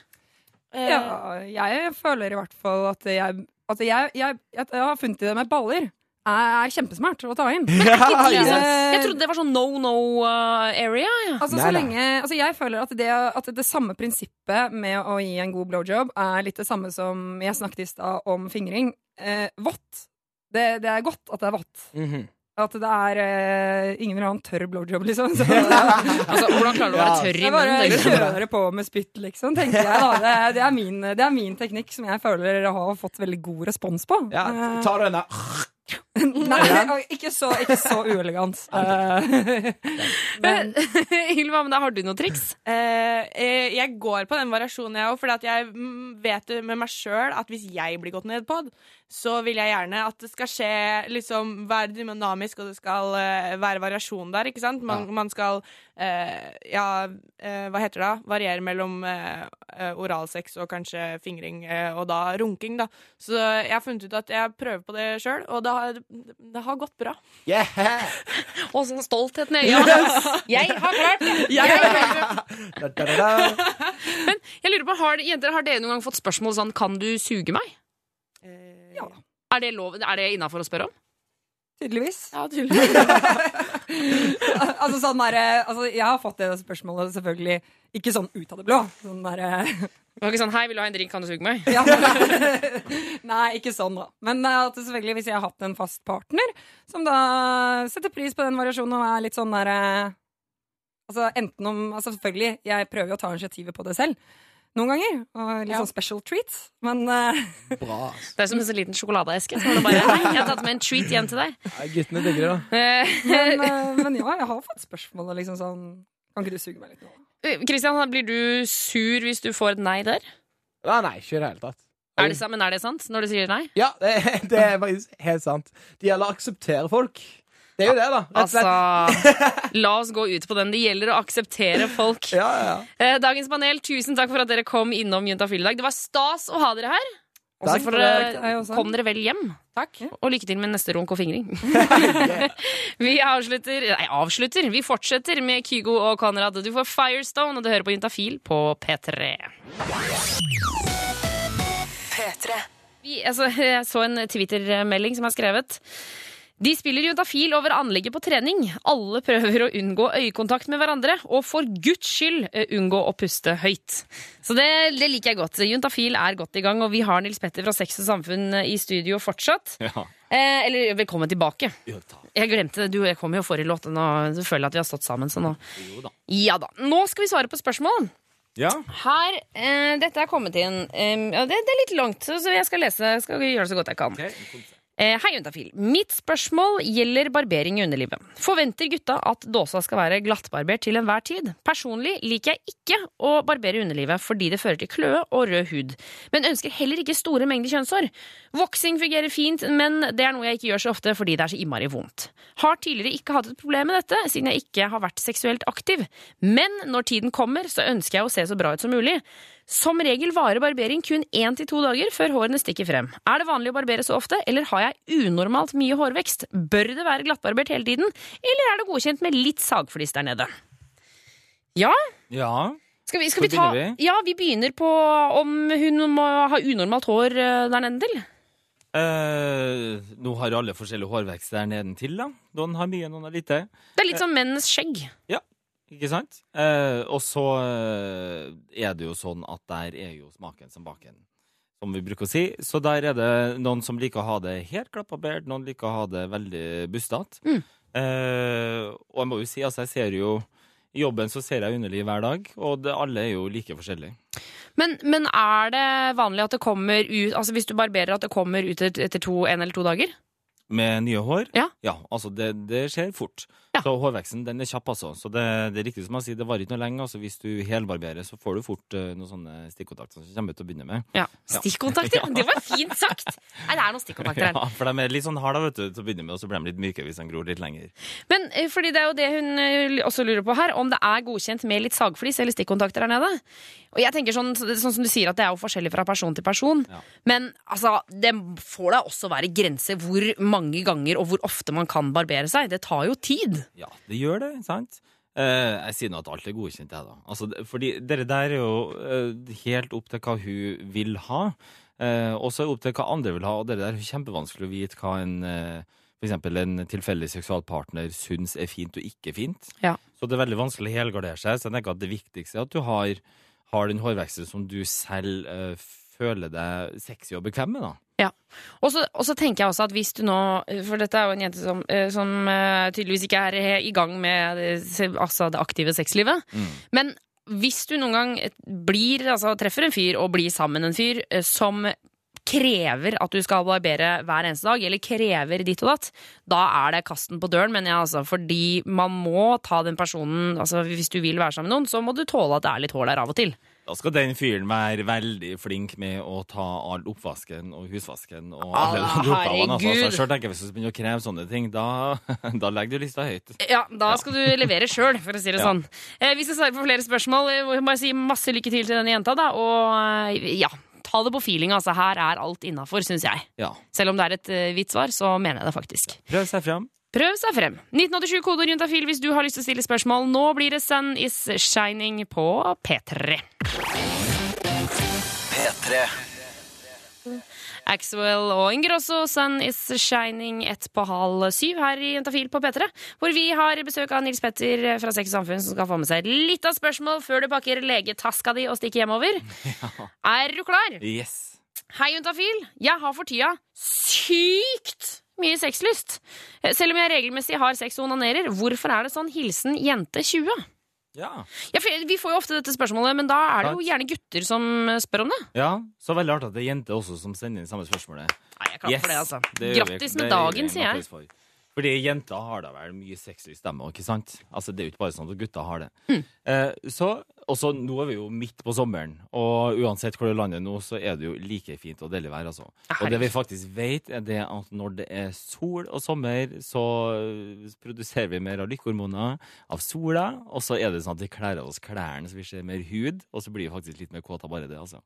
Eh, Ja, jeg føler i hvert fall at jeg Altså, jeg, jeg, jeg, jeg har funnet det med baller er kjempesmart å ta inn. ja, Jeg trodde det var sånn no no uh, area. Ja. Altså, så lenge, altså jeg føler at det, at det samme prinsippet med å gi en god blowjob er litt det samme som jeg snakket i stad om fingring. Eh, vått. Det, det er godt at det er vått. Mhm. At det er eh, Ingen vil ha en tørr blowjob, liksom. Så, Altså, hvordan klarer du å være tørr i jeg bare munnen? kjører på med spytt, liksom, tenker jeg. da det, er- det, er min, det er min teknikk som jeg føler jeg har fått veldig god respons på. ja, Eh, tar du den der Nei, ikke så, ikke så uelegant. Eh, Men Ylva, men da har du noen triks? Eh, eh, jeg går på den variasjonen, jeg òg, for jeg mm, vet med meg sjøl at hvis jeg blir gått ned på, så vil jeg gjerne at det skal skje liksom være dynamisk, og det skal eh, være variasjon der, ikke sant? Man, man skal eh, ja, hva heter det da? Variere mellom oralsex og kanskje fingring, og da runking, da. Så jeg har funnet ut at jeg prøver på det sjøl, og det har, det har gått bra. Yeah! Og sånn stoltheten i øynene. Jeg har klart det! Jeg har klart det. Da, da, da, da. Jeg lurer på, har, Jenter, har dere noen gang fått spørsmål sånn Kan du suge meg? Ja. Er det, lov, er det innafor å spørre om? Tydeligvis. Ja, tydeligvis. altså, sånn der, altså, jeg har fått det spørsmålet selvfølgelig ikke sånn ut av det blå. Sånn der, Det var ikke sånn 'Hei, vil du ha en drink? Kan du suge meg?' ja. Nei, ikke sånn, da. Men eh, at selvfølgelig, hvis jeg har hatt en fast partner som da setter pris på den variasjonen og er litt sånn der eh, Altså enten om Altså selvfølgelig, jeg prøver jo å ta initiativet på det selv. Noen ganger. Og litt Ja. sånn special treats. Men uh... Bra. altså. Det er som en sånn liten sjokoladeeske. Så bare, jeg har tatt med en treat hjem til deg. Nei, guttene digger det, da. Eh, men, uh, men ja, jeg har fått spørsmål og liksom sånn Kan ikke du suge meg litt nå? Kristian, blir du sur hvis du får et nei der? Nei, nei, ikke i det hele tatt. Er det, men er det sant når du sier nei? Ja, det, det er faktisk helt sant. Det gjelder å akseptere folk. Det er jo det, da. Rett. Altså, la oss gå ut på den. Det gjelder å akseptere folk. Ja, ja, ja. Eh, Dagens panel, tusen takk for at dere kom innom Juntafil i dag. Det var stas å ha dere her. Og så kom dere vel hjem. Takk. Og lykke til med neste runk og fingring. vi avslutter Nei, avslutter. Vi fortsetter med Kygo og Konrad. Du får Firestone, og du hører på Juntafil på P3. Vi, altså, jeg så en Twitter-melding som er skrevet. De spiller juntafil over anlegget på trening. Alle prøver å unngå øyekontakt med hverandre, og for guds skyld eh, unngå å puste høyt. Så det, det liker jeg godt. Juntafil er godt i gang, og vi har Nils Petter fra Sex og Samfunn i studio fortsatt. Ja. Eh, eller velkommen tilbake. Jo. Jeg glemte det. Du jeg kom jo forrige låt, og nå føler jeg at vi har stått sammen. Så nå. Jo da. Ja da. Nå skal vi svare på spørsmål. Ja. Her, eh, Dette er kommet inn. Eh, det, det er litt langt, så jeg skal lese. Jeg skal gjøre det så godt jeg kan. Eh, hei, Juntafil. Mitt spørsmål gjelder barbering i underlivet. Forventer gutta at dåsa skal være glattbarbert til enhver tid? Personlig liker jeg ikke å barbere underlivet fordi det fører til kløe og rød hud, men ønsker heller ikke store mengder kjønnshår. Voksing fungerer fint, men det er noe jeg ikke gjør så ofte fordi det er så innmari vondt. Har tidligere ikke hatt et problem med dette, siden jeg ikke har vært seksuelt aktiv. Men når tiden kommer, så ønsker jeg å se så bra ut som mulig. Som regel varer barbering kun én til to dager før hårene stikker frem. Er det vanlig å barbere så ofte, eller har jeg unormalt mye hårvekst? Bør det være glattbarbert hele tiden, eller er det godkjent med litt sagflis der nede? Ja, Ja. skal vi, skal vi ta vi? Ja, vi begynner på om hun må ha unormalt hår eh, der nede til. Eh, nå har alle forskjellig hårvekst der nedentil. da. Noen har mye, noen har lite. Det er litt som menns skjegg. Ikke sant? Eh, og så eh, er det jo sånn at der er jo smaken som baken, som vi bruker å si. Så der er det noen som liker å ha det helt klappabert, noen liker å ha det veldig bustete. Mm. Eh, og jeg må jo si, altså, jeg ser jo I jobben så ser jeg underliv hver dag, og det, alle er jo like forskjellige. Men, men er det vanlig at det kommer ut Altså hvis du barberer, at det kommer ut etter to, en eller to dager? Med nye hår? Ja. altså det, det skjer fort. Ja. Så hårveksten den er kjapp, altså. Så det, det er riktig som jeg sier, det varer ikke noe lenge. Altså, hvis du helbarberer, så får du fort uh, noen sånne stikkontakter som kommer ut til å begynne med. Ja. Stikkontakter? Ja. Det var fint sagt! Nei, det er noen stikkontakter her. Ja, for de er litt sånn harde vet du, til å begynne med, og så blir de litt myke hvis de gror litt lenger. Men eh, fordi det er jo det hun eh, også lurer på her, om det er godkjent med litt sagflis eller stikkontakter her nede. Og jeg tenker sånn, sånn som du sier at det er jo forskjellig fra person til person. Ja. Men altså, det får da også være grenser hvor mange ganger og hvor ofte man kan barbere seg. Det tar jo tid. Ja, det gjør det, sant? Eh, jeg sier nå at alt er godkjent, jeg, da. Altså, fordi dere der er jo eh, helt opp til hva hun vil ha. Eh, og så er det opp til hva andre vil ha, og det der er kjempevanskelig å vite hva en eh, f.eks. en tilfeldig seksualpartner syns er fint og ikke fint. Ja. Så det er veldig vanskelig å helgardere seg. Så jeg tenker at det viktigste er at du har, har den hårveksten som du selv eh, føler deg sexy og bekvem med, da. Ja. Og så, tenker jeg også at hvis du nå For dette er jo en jente som, eh, som eh, tydeligvis ikke er eh, i gang med det, altså det aktive sexlivet. Mm. Men hvis du noen gang blir, altså, treffer en fyr og blir sammen med en fyr eh, som krever at du skal barbere hver eneste dag, eller krever ditt og datt, da er det kasten på døren, mener jeg altså. Fordi man må ta den personen altså Hvis du vil være sammen med noen, så må du tåle at det er litt hår der av og til. Da skal den fyren være veldig flink med å ta all oppvasken og husvasken og Ah, alle de oppgavene. Altså, jeg selv tenker Hvis du begynner å kreve sånne ting, da, da legger du lista høyt. Ja, da skal du levere sjøl, for å si det Ja. sånn. Eh, vi skal svare på flere spørsmål. Jeg må jeg si masse lykke til til denne jenta, da. Og eh, ja, ta det på feeling. Altså, her er alt innafor, syns jeg. Ja. Selv om det er et uh, hvitt svar, så mener jeg det faktisk. Prøv seg fram. Prøv seg frem. 1987 kode juntafil hvis du har lyst til å stille spørsmål. Nå blir det Sun is Shining på P3. P3. Axwell og Ingrosso, Sun is Shining ett på halv syv her i Jentafil på P3. Hvor vi har besøk av Nils Petter fra Sex og Samfunn som skal få med seg litt av spørsmål før du pakker legetaska di og stikker hjemover. Er du klar? Yes. Hei, Juntafil. Jeg har for tida sykt mye sexlyst. Selv om jeg regelmessig har sex og onanerer, hvorfor er det sånn hilsen jente 20? Ja. Ja, for vi får jo ofte dette spørsmålet, men da er det jo gjerne gutter som spør om det. ja. Så veldig artig at det er jenter også som sender inn samme spørsmålet. Nei, jeg er klar for det, altså. det. Grattis med dagen, sier jeg. for. Fordi jenter har da vel mye sexlyst, dem òg, ikke sant? Altså, det er jo ikke bare sånn at gutter har det. Mm. Eh, så, og så nå er vi jo midt på sommeren, og uansett hvor du lander nå, så er det jo like fint og deilig vær, altså. Og det vi faktisk vet, er det at når det er sol og sommer, så eh, produserer vi mer av lykkehormoner av sola, og så er det sånn at vi kler av oss klærne så vi ser mer hud, og så blir vi faktisk litt mer kåte av bare det, altså.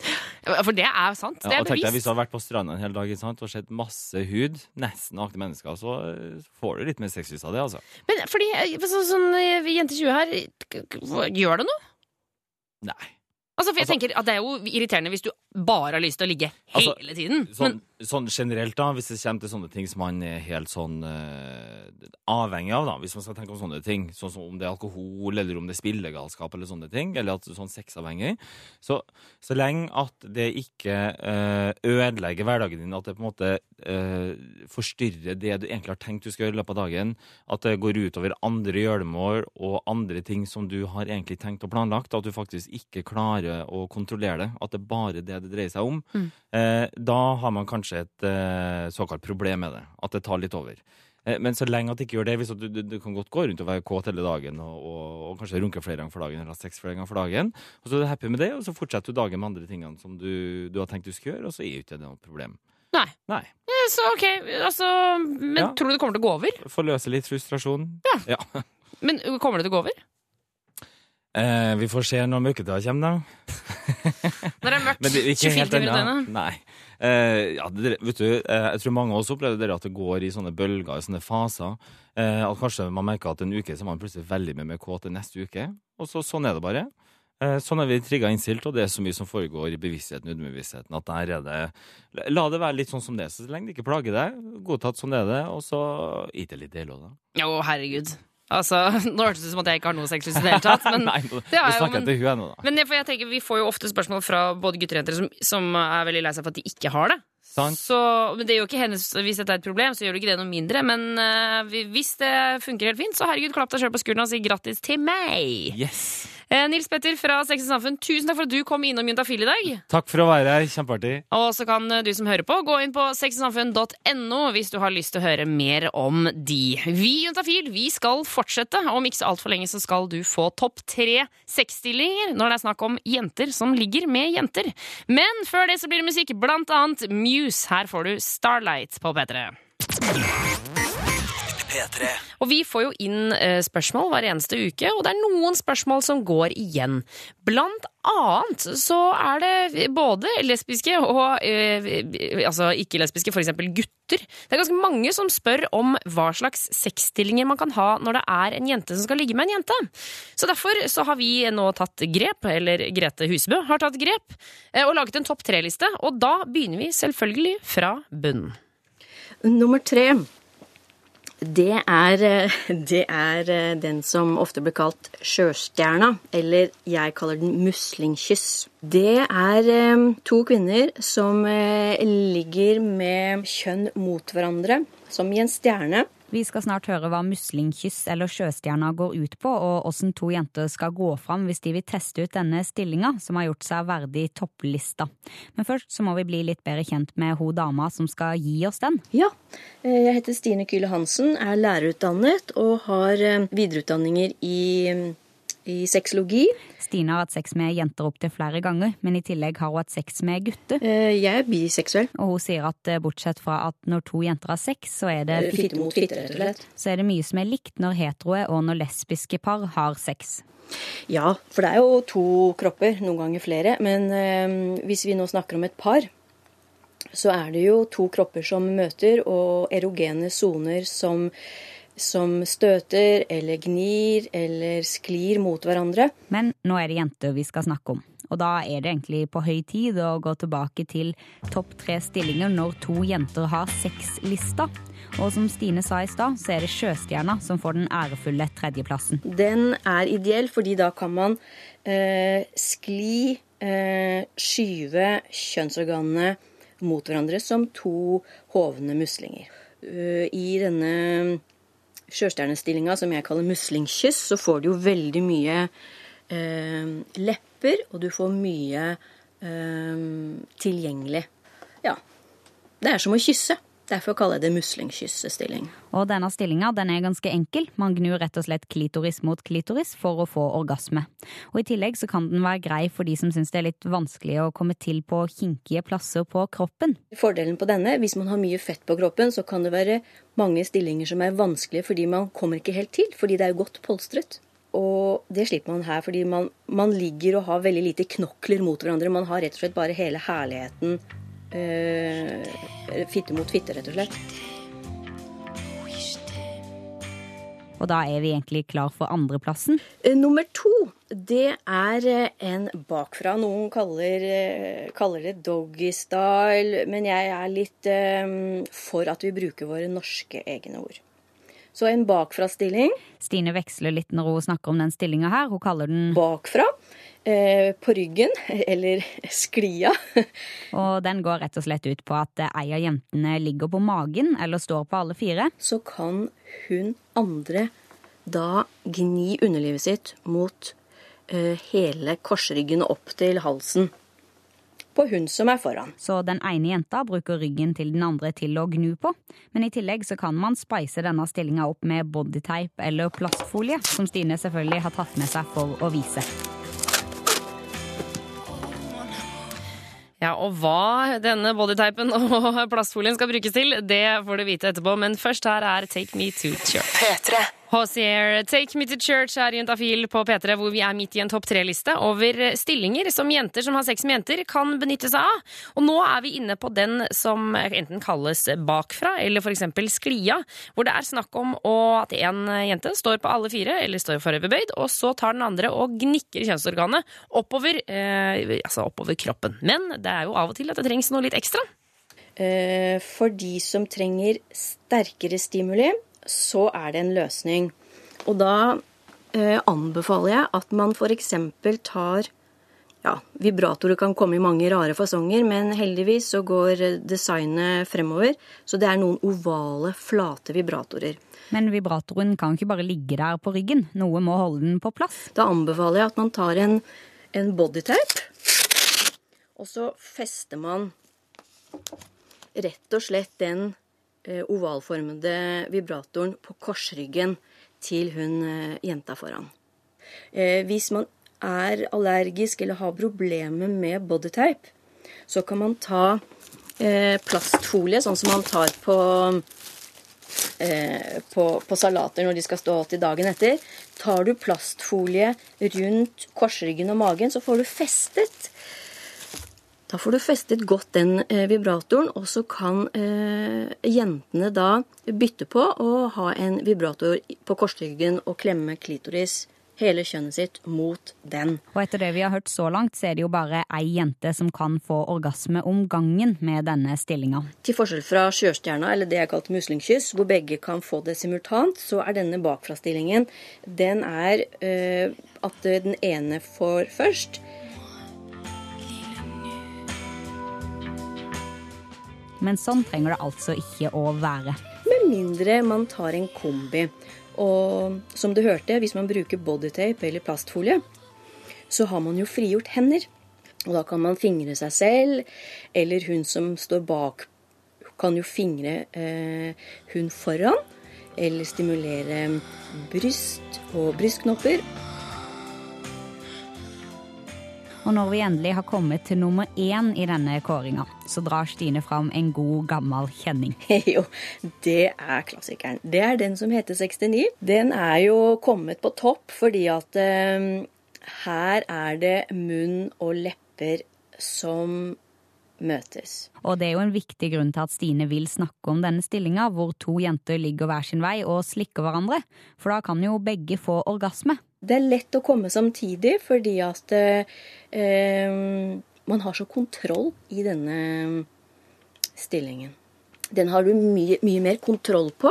For det er sant. Det Ja, er og tenk deg, Hvis du har vært på stranda en hel dag sant, og sett masse hud, nesten nakne mennesker, så eh, får du litt mer sexlyst av det. altså. Men fordi eh, sånn, jente 20 her, gjør det noe? Nei. Altså, for jeg Altså- tenker at Det er jo irriterende hvis du bare har lyst til å ligge Altså, hele tiden. Sånn, sånn generelt, da, hvis det kommer til sånne ting som man er helt sånn uh, avhengig av, da, hvis man skal tenke om sånne ting, sånn som om det er alkohol, eller om det er spillegalskap, eller sånne ting, eller at sånn sexavhengig, så, så lenge at det ikke uh, ødelegger hverdagen din, at det på en måte uh, forstyrrer det du egentlig har tenkt du skal gjøre i løpet av dagen, at det går utover andre gjøremål og andre ting som du har egentlig tenkt og planlagt, at du faktisk ikke klarer å kontrollere det, at det er bare det det dreier seg om, eh, da har man kanskje et eh, såkalt problem med det, at det tar litt over. Eh, Men så lenge at det ikke gjør det, hvis du, du, du kan godt gå rundt og være kåt hele dagen og, og, og kanskje runke flere ganger for dagen eller ha sex flere ganger for dagen, og så er du happy med det, og så fortsetter du dagen med andre tingene som du, du har tenkt du skal gjøre, og så er jo ikke det noe problem. Nei. Nei. Eh, Så ok, altså Men Ja. tror du det kommer til å gå over? Forløse litt frustrasjon. Ja. Men kommer det til å gå over? Eh, vi får se når mørketida kommer, da. Når det er mørkt? Det er 24 timer i døgnet? Nei. Eh, ja, det, vet du, eh, jeg tror mange av oss opplever det at det går i sånne bølger, i sånne faser. Eh, at kanskje man merker at en uke så er man plutselig veldig med med enn neste uke. Og så, sånn er det bare. Eh, sånn er vi trigga innstilt, og det er så mye som foregår i bevisstheten og underbevisstheten at der er det La det være litt sånn som det er. Så lenge det ikke plager deg, godtatt sånn det er det, og så gi det litt del òg, da. Å, herregud. Altså, Nå hørtes det ut som at jeg ikke har noe sexlyst i det hele tatt. Men, Nei, nå, det er, snakker jeg men- til hun da. men jeg, jeg tenker, vi får jo ofte spørsmål fra både gutter og jenter som, som er veldig lei seg for at de ikke har det. Så, men det er jo ikke hennes, Hvis dette er et problem, så gjør det ikke det noe mindre. Men uh, hvis det funker helt fint, så herregud, klapp deg sjøl på skulderen og si grattis til meg. Yes. Eh, Nils Petter fra Sex og Samfunn, tusen takk for at du kom innom Juntafil i dag. Takk for å være her. Kjempeartig. Og så kan eh, du som hører på, gå inn på sexogsamfunn.no hvis du har lyst til å høre mer om de. Vi i Juntafil vi skal fortsette. Om ikke så altfor lenge så skal du få topp tre sexstillinger når det er snakk om jenter som ligger med jenter. Men før det så blir det musikk, blant annet Muse. Her får du Starlight på P3. P3. Og vi får jo inn eh, spørsmål hver eneste uke, og det er noen spørsmål som går igjen. Blant annet så er det både lesbiske og eh, altså ikke-lesbiske, f.eks. gutter. Det er ganske mange som spør om hva slags sexstillinger man kan ha når det er en jente som skal ligge med en jente. Så derfor så har vi nå tatt grep, eller Grete Husebø har tatt grep, eh, og laget en topp tre-liste. Og da begynner vi selvfølgelig fra bunnen. Nummer tre, det er, eh, det er eh, den som ofte blir kalt sjøstjerna, eller jeg kaller den muslingkyss. Det er eh, to kvinner som ligger med kjønn mot hverandre, som i en stjerne. Vi skal snart høre hva muslingkyss eller sjøstjerna går ut på, og hvordan to jenter skal gå fram hvis de vil teste ut denne stillinga, som har gjort seg verdig topplista. Men først så må vi bli litt bedre kjent med hun dama som skal gi oss den. Ja, eh, jeg heter Stine Kyle Hansen, er lærerutdannet og har eh, videreutdanninger i, i sexologi. Stine har hatt sex med jenter opptil flere ganger, men i tillegg har hun hatt sex med gutter. Eh, Jeg er biseksuell. Og hun sier at eh, bortsett fra at når to jenter har sex, så er det, Eh, Fitte mot fitte, rett og slett. så er det mye som er likt når heteroe og når lesbiske par har sex. Ja, for det er jo to kropper, noen ganger flere. Men eh, hvis vi nå snakker om et par, så er det jo to kropper som møter, og erogene soner som, som støter eller gnir eller sklir mot hverandre. Men nå er det jenter vi skal snakke om. Og da er det egentlig på høy tid å gå tilbake til topp tre stillinger når to jenter har sexlista. Og som Stine sa i stad, så er det Sjøstjerna som får den ærefulle tredjeplassen. Den er ideell, fordi da kan man eh, skli, eh, skyve kjønnsorganene mot hverandre som to hovne muslinger. Uh, I denne sjøstjernestillinga, som jeg kaller muslingkyss, så får du jo veldig mye eh, lepper, og du får mye eh, tilgjengelig. Ja. Det er som å kysse. Derfor kaller jeg det muslingkyssestilling. Og denne stillinga den er ganske enkel. Man gnur rett og slett klitoris mot klitoris for å få orgasme. Og I tillegg så kan den være grei for de som syns det er litt vanskelig å komme til på kinkige plasser på kroppen. Fordelen på denne, hvis man har mye fett på kroppen, så kan det være mange stillinger som er vanskelige fordi man kommer ikke helt til, fordi det er godt polstret. Og det slipper man her, fordi man, man ligger og har veldig lite knokler mot hverandre. Man har rett og slett bare hele herligheten eh, fitte mot fitte, rett og slett. Og da er vi egentlig klar for andreplassen. Eh, Nummer to, det er eh, en bakfra. Noen kaller, eh, kaller det doggy-style, men jeg er litt um, for at vi bruker våre norske egne ord. Så en bakfra-stilling. Stine veksler litt når hun snakker om den stillinga her. Hun kaller den Bakfra. Eh, på ryggen, eller sklia. Og den går rett og slett ut på at ei av jentene ligger på magen eller står på alle fire. Så kan hun andre da gni underlivet sitt mot eh, hele korsryggen og opp til halsen. På hun som er foran. Så den ene jenta bruker ryggen til den andre til å gnu på. Men i tillegg så kan man spice denne stillinga opp med bodyteip eller plastfolie, som Stine selvfølgelig har tatt med seg for å vise. Ja, og hva denne bodytypen og plastfolien skal brukes til, det får du vite etterpå, men først her er Take Me To Church. Hosier, Take Me To Church er i Juntafil på P3, hvor vi er midt i en topp tre-liste over stillinger som jenter som har sex med jenter, kan benytte seg av. Og nå er vi inne på den som enten kalles bakfra, eller for eksempel sklia, hvor det er snakk om at en jente står på alle fire, eller står foroverbøyd, og så tar den andre og gnikker kjønnsorganet oppover, eh, altså oppover kroppen. Men det er jo av og til at det trengs noe litt ekstra. Eh, for de som trenger sterkere stimuli, så er det en løsning. Og da eh, anbefaler jeg at man f.eks. tar ja, Vibratorer kan komme i mange rare fasonger, men heldigvis så går eh, designet fremover. Så det er noen ovale, flate vibratorer. Men vibratoren kan ikke bare ligge der på ryggen. Noe må holde den på plass. Da anbefaler jeg at man tar en, en bodytape, og så fester man rett og slett den ovalformede vibratoren på korsryggen til hun eh, jenta foran. Eh, hvis man er allergisk eller har problemer med bodytape, så kan man ta eh, plastfolie, sånn som man tar på, eh, på, på salater når de skal stå til dagen etter. Tar du plastfolie rundt korsryggen og magen, så får du festet da får du festet godt den eh, vibratoren, og så kan eh, jentene da bytte på å ha en vibrator på korsryggen og klemme klitoris, hele kjønnet sitt, mot den. Og etter det vi har hørt så langt, så er det jo bare ei jente som kan få orgasme om gangen med denne stillinga. Til forskjell fra sjøstjerna, eller det jeg kalte muslingkyss, hvor begge kan få det simultant, så er denne bakfrastillingen Den er eh, at den ene får først. Men sånn trenger det altså ikke å være. Med mindre man tar en kombi. Og som du hørte, hvis man bruker bodytape eller plastfolie, så har man jo frigjort hender. Og da kan man fingre seg selv, eller hun som står bak, kan jo fingre eh, hun foran. Eller stimulere bryst og brystknopper. Og når vi endelig har kommet til nummer én i denne kåringa, så drar Stine fram en god, gammel kjenning. jo, det er klassikeren. Det er den som heter 69. Den er jo kommet på topp fordi at eh, her er det munn og lepper som møtes. Og det er jo en viktig grunn til at Stine vil snakke om denne stillinga, hvor to jenter ligger hver sin vei og slikker hverandre. For da kan jo begge få orgasme. Det er lett å komme samtidig fordi at eh, man har så kontroll i denne stillingen. Den har du mye, mye mer kontroll på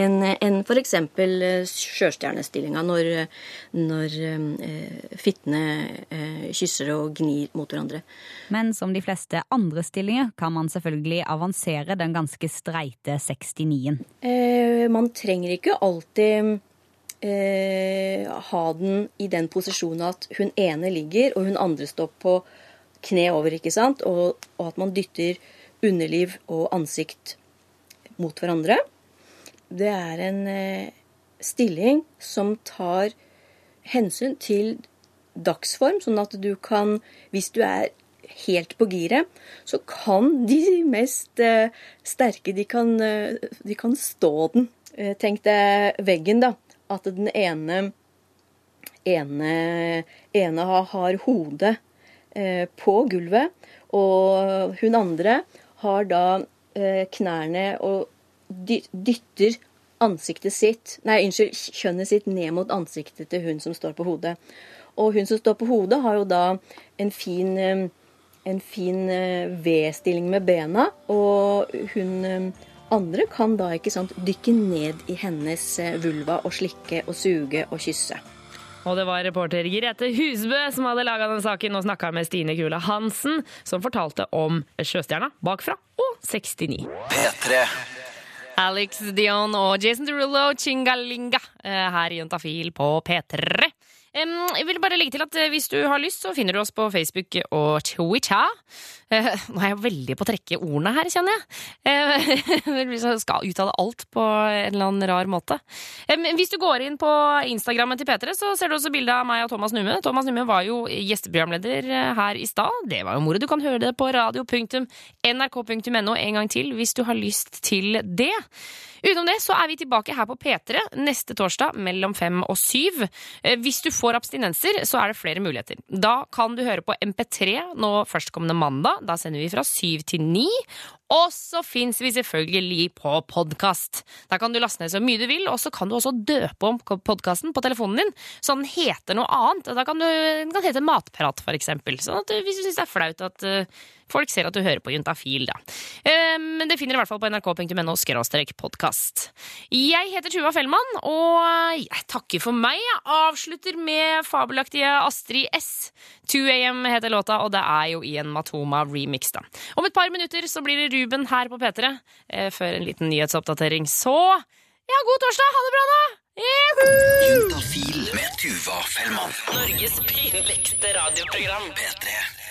enn en f.eks. sjøstjernestillinga, når, når eh, fittene eh, kysser og gnir mot hverandre. Men som de fleste andre stillinger kan man selvfølgelig avansere den ganske streite 69-en. Eh, man trenger ikke alltid eh, ha den i den posisjonen at hun ene ligger, og hun andre står på kne over, ikke sant? Og, og at man dytter underliv og ansikt mot hverandre. Det er en eh, stilling som tar hensyn til dagsform, sånn at du kan, hvis du er helt på giret, så kan de mest eh, sterke, de kan, eh, de kan stå den. Eh, tenk deg veggen, da. At den ene, ene, ene har, hodet eh, på gulvet, og hun andre har da eh, knærne og dy- dytter ansiktet sitt Nei, unnskyld, kjønnet sitt ned mot ansiktet til hun som står på hodet. Og hun som står på hodet, har jo da en fin eh, en fin V-stilling med bena, og hun andre kan da ikke sant, dykke ned i hennes eh, vulva og slikke og suge og kysse. Og det var reporter Grete Husbø som hadde laga den saken og snakka med Stine Kula Hansen, som fortalte om Sjøstjerna bakfra og 69. P3. Alex Dion og Jason Derulo, Chingalinga, eh, her i Juntafil på P3. Jeg vil bare legge til at eh, Hvis du har lyst, så finner du oss på Facebook og Twitter. Eh, Nå er jeg veldig på å trekke ordene her, kjenner jeg. Eh, Jeg skal uttale alt på en eller annen rar måte. Hvis du går inn på Instagrammen til P3, så ser du også bilde av meg og Thomas Numme. Thomas Numme var jo gjesteprogramleder eh, her i stad. Det var jo moro. Du kan høre det på radio.nrk.no en gang til hvis du har lyst til det. Utenom det så er vi tilbake her på P3 neste torsdag mellom fem og syv. Eh, Hvis du får abstinenser, så er det flere muligheter. Da kan du høre på MP3 nå førstkommende mandag. Da sender vi fra syv til ni. Og så fins vi selvfølgelig på podkast. Der kan du laste ned så mye du vil, og så kan du også døpe om podkasten på telefonen din, så den heter noe annet. Da kan du, den kan hete Matprat, for eksempel. Sånn at eh, hvis du syns det er flaut at eh, folk ser at du hører på Juntafil, da. Eh, Men det finner du i hvert fall på nrk.no podkast. Jeg heter Tuva Fellmann, og jeg takker for meg. Jeg avslutter med fabelaktige Astrid S. 2 AM heter låta, og det er jo i en Matoma remix, da. Om et par minutter så blir det Ruben her på P3, eh, før en liten nyhetsoppdatering. Så ja, god torsdag! Ha det bra, da! Juhu! Juntafil med Tuva Fellmann. Norges pinligste radioprogram. P3.